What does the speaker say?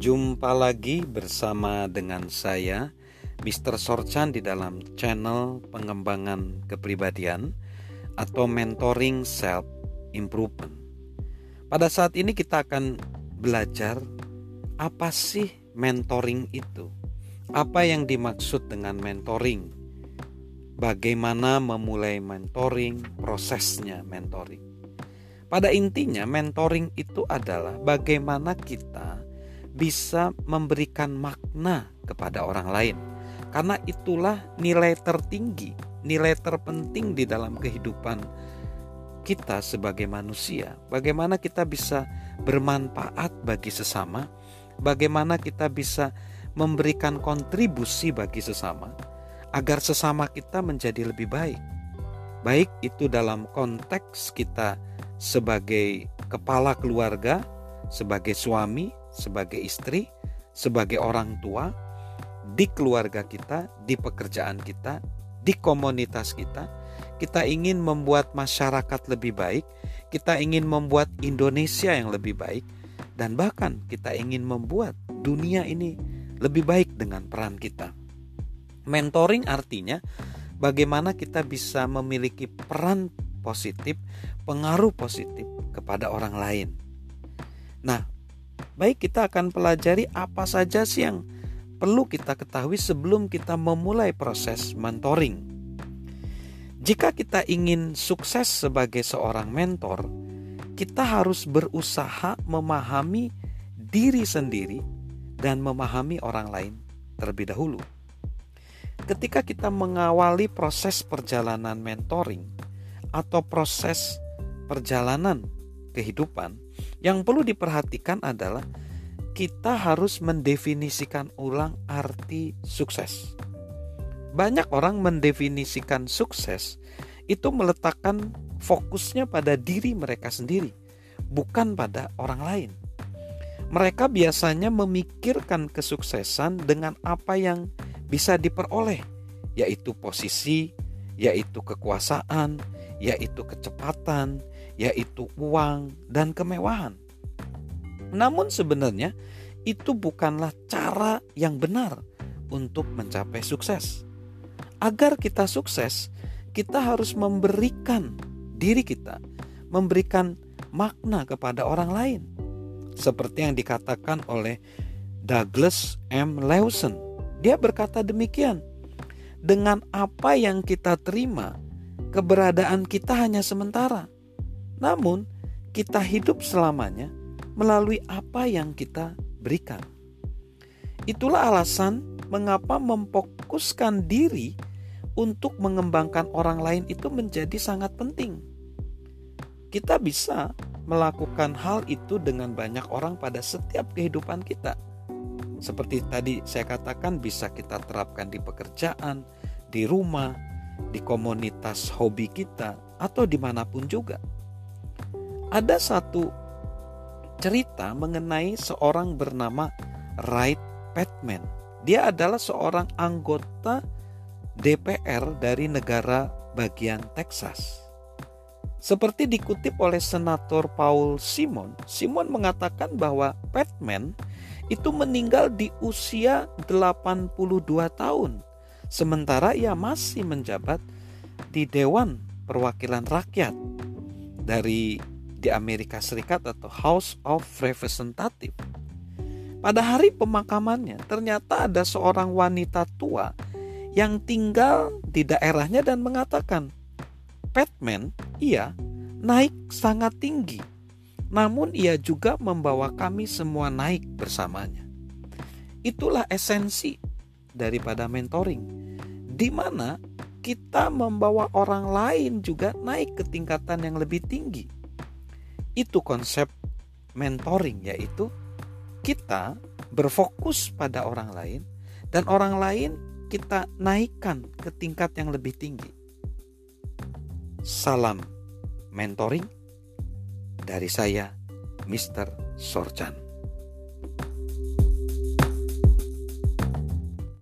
Jumpa lagi bersama dengan saya Mr. Sorchan di dalam channel pengembangan kepribadian atau mentoring self improvement. Pada saat ini kita akan belajar apa sih mentoring itu? Apa yang dimaksud dengan mentoring? Bagaimana memulai mentoring, prosesnya mentoring. Pada intinya, mentoring itu adalah bagaimana kita bisa memberikan makna kepada orang lain, karena itulah nilai tertinggi, nilai terpenting di dalam kehidupan kita sebagai manusia. Bagaimana kita bisa bermanfaat bagi sesama, bagaimana kita bisa memberikan kontribusi bagi sesama, agar sesama kita menjadi lebih baik, baik itu dalam konteks kita sebagai kepala keluarga, sebagai suami, sebagai istri, sebagai orang tua, di keluarga kita, di pekerjaan kita, di komunitas kita. Kita ingin membuat masyarakat lebih baik, kita ingin membuat Indonesia yang lebih baik, dan bahkan kita ingin membuat dunia ini lebih baik dengan peran kita. Mentoring artinya bagaimana kita bisa memiliki peran positif, pengaruh positif kepada orang lain. Nah, baik kita akan pelajari apa saja sih yang perlu kita ketahui sebelum kita memulai proses mentoring. Jika kita ingin sukses sebagai seorang mentor, kita harus berusaha memahami diri sendiri dan memahami orang lain terlebih dahulu. Ketika kita mengawali proses perjalanan mentoring, atau proses perjalanan kehidupan, yang perlu diperhatikan adalah kita harus mendefinisikan ulang arti sukses. Banyak orang mendefinisikan sukses itu meletakkan fokusnya pada diri mereka sendiri, bukan pada orang lain. Mereka biasanya memikirkan kesuksesan dengan apa yang bisa diperoleh, yaitu posisi, yaitu kekuasaan, yaitu kecepatan, yaitu uang dan kemewahan. Namun sebenarnya itu bukanlah cara yang benar untuk mencapai sukses. Agar kita sukses, kita harus memberikan diri kita, memberikan makna kepada orang lain. Seperti yang dikatakan oleh Douglas M. Lawson. Dia berkata demikian, dengan apa yang kita terima, keberadaan kita hanya sementara. Namun, kita hidup selamanya melalui apa yang kita berikan. Itulah alasan mengapa memfokuskan diri untuk mengembangkan orang lain itu menjadi sangat penting. Kita bisa melakukan hal itu dengan banyak orang pada setiap kehidupan kita. Seperti tadi saya katakan bisa kita terapkan di pekerjaan, di rumah, di komunitas hobi kita, atau di mana pun juga. Ada satu cerita mengenai seorang bernama Wright Patman. Dia adalah seorang anggota DPR dari negara bagian Texas. Seperti dikutip oleh Senator Paul Simon, Simon mengatakan bahwa Patman itu meninggal di usia 82 tahun sementara ia masih menjabat di Dewan Perwakilan Rakyat dari di Amerika Serikat atau House of Representatives. Pada hari pemakamannya, ternyata ada seorang wanita tua yang tinggal di daerahnya dan mengatakan, Batman, ia naik sangat tinggi, namun ia juga membawa kami semua naik bersamanya. Itulah esensi daripada mentoring, di mana kita membawa orang lain juga naik ke tingkatan yang lebih tinggi. Itu konsep mentoring, yaitu kita berfokus pada orang lain, dan orang lain kita naikkan ke tingkat yang lebih tinggi. Salam mentoring dari saya, Mr. Sorchan.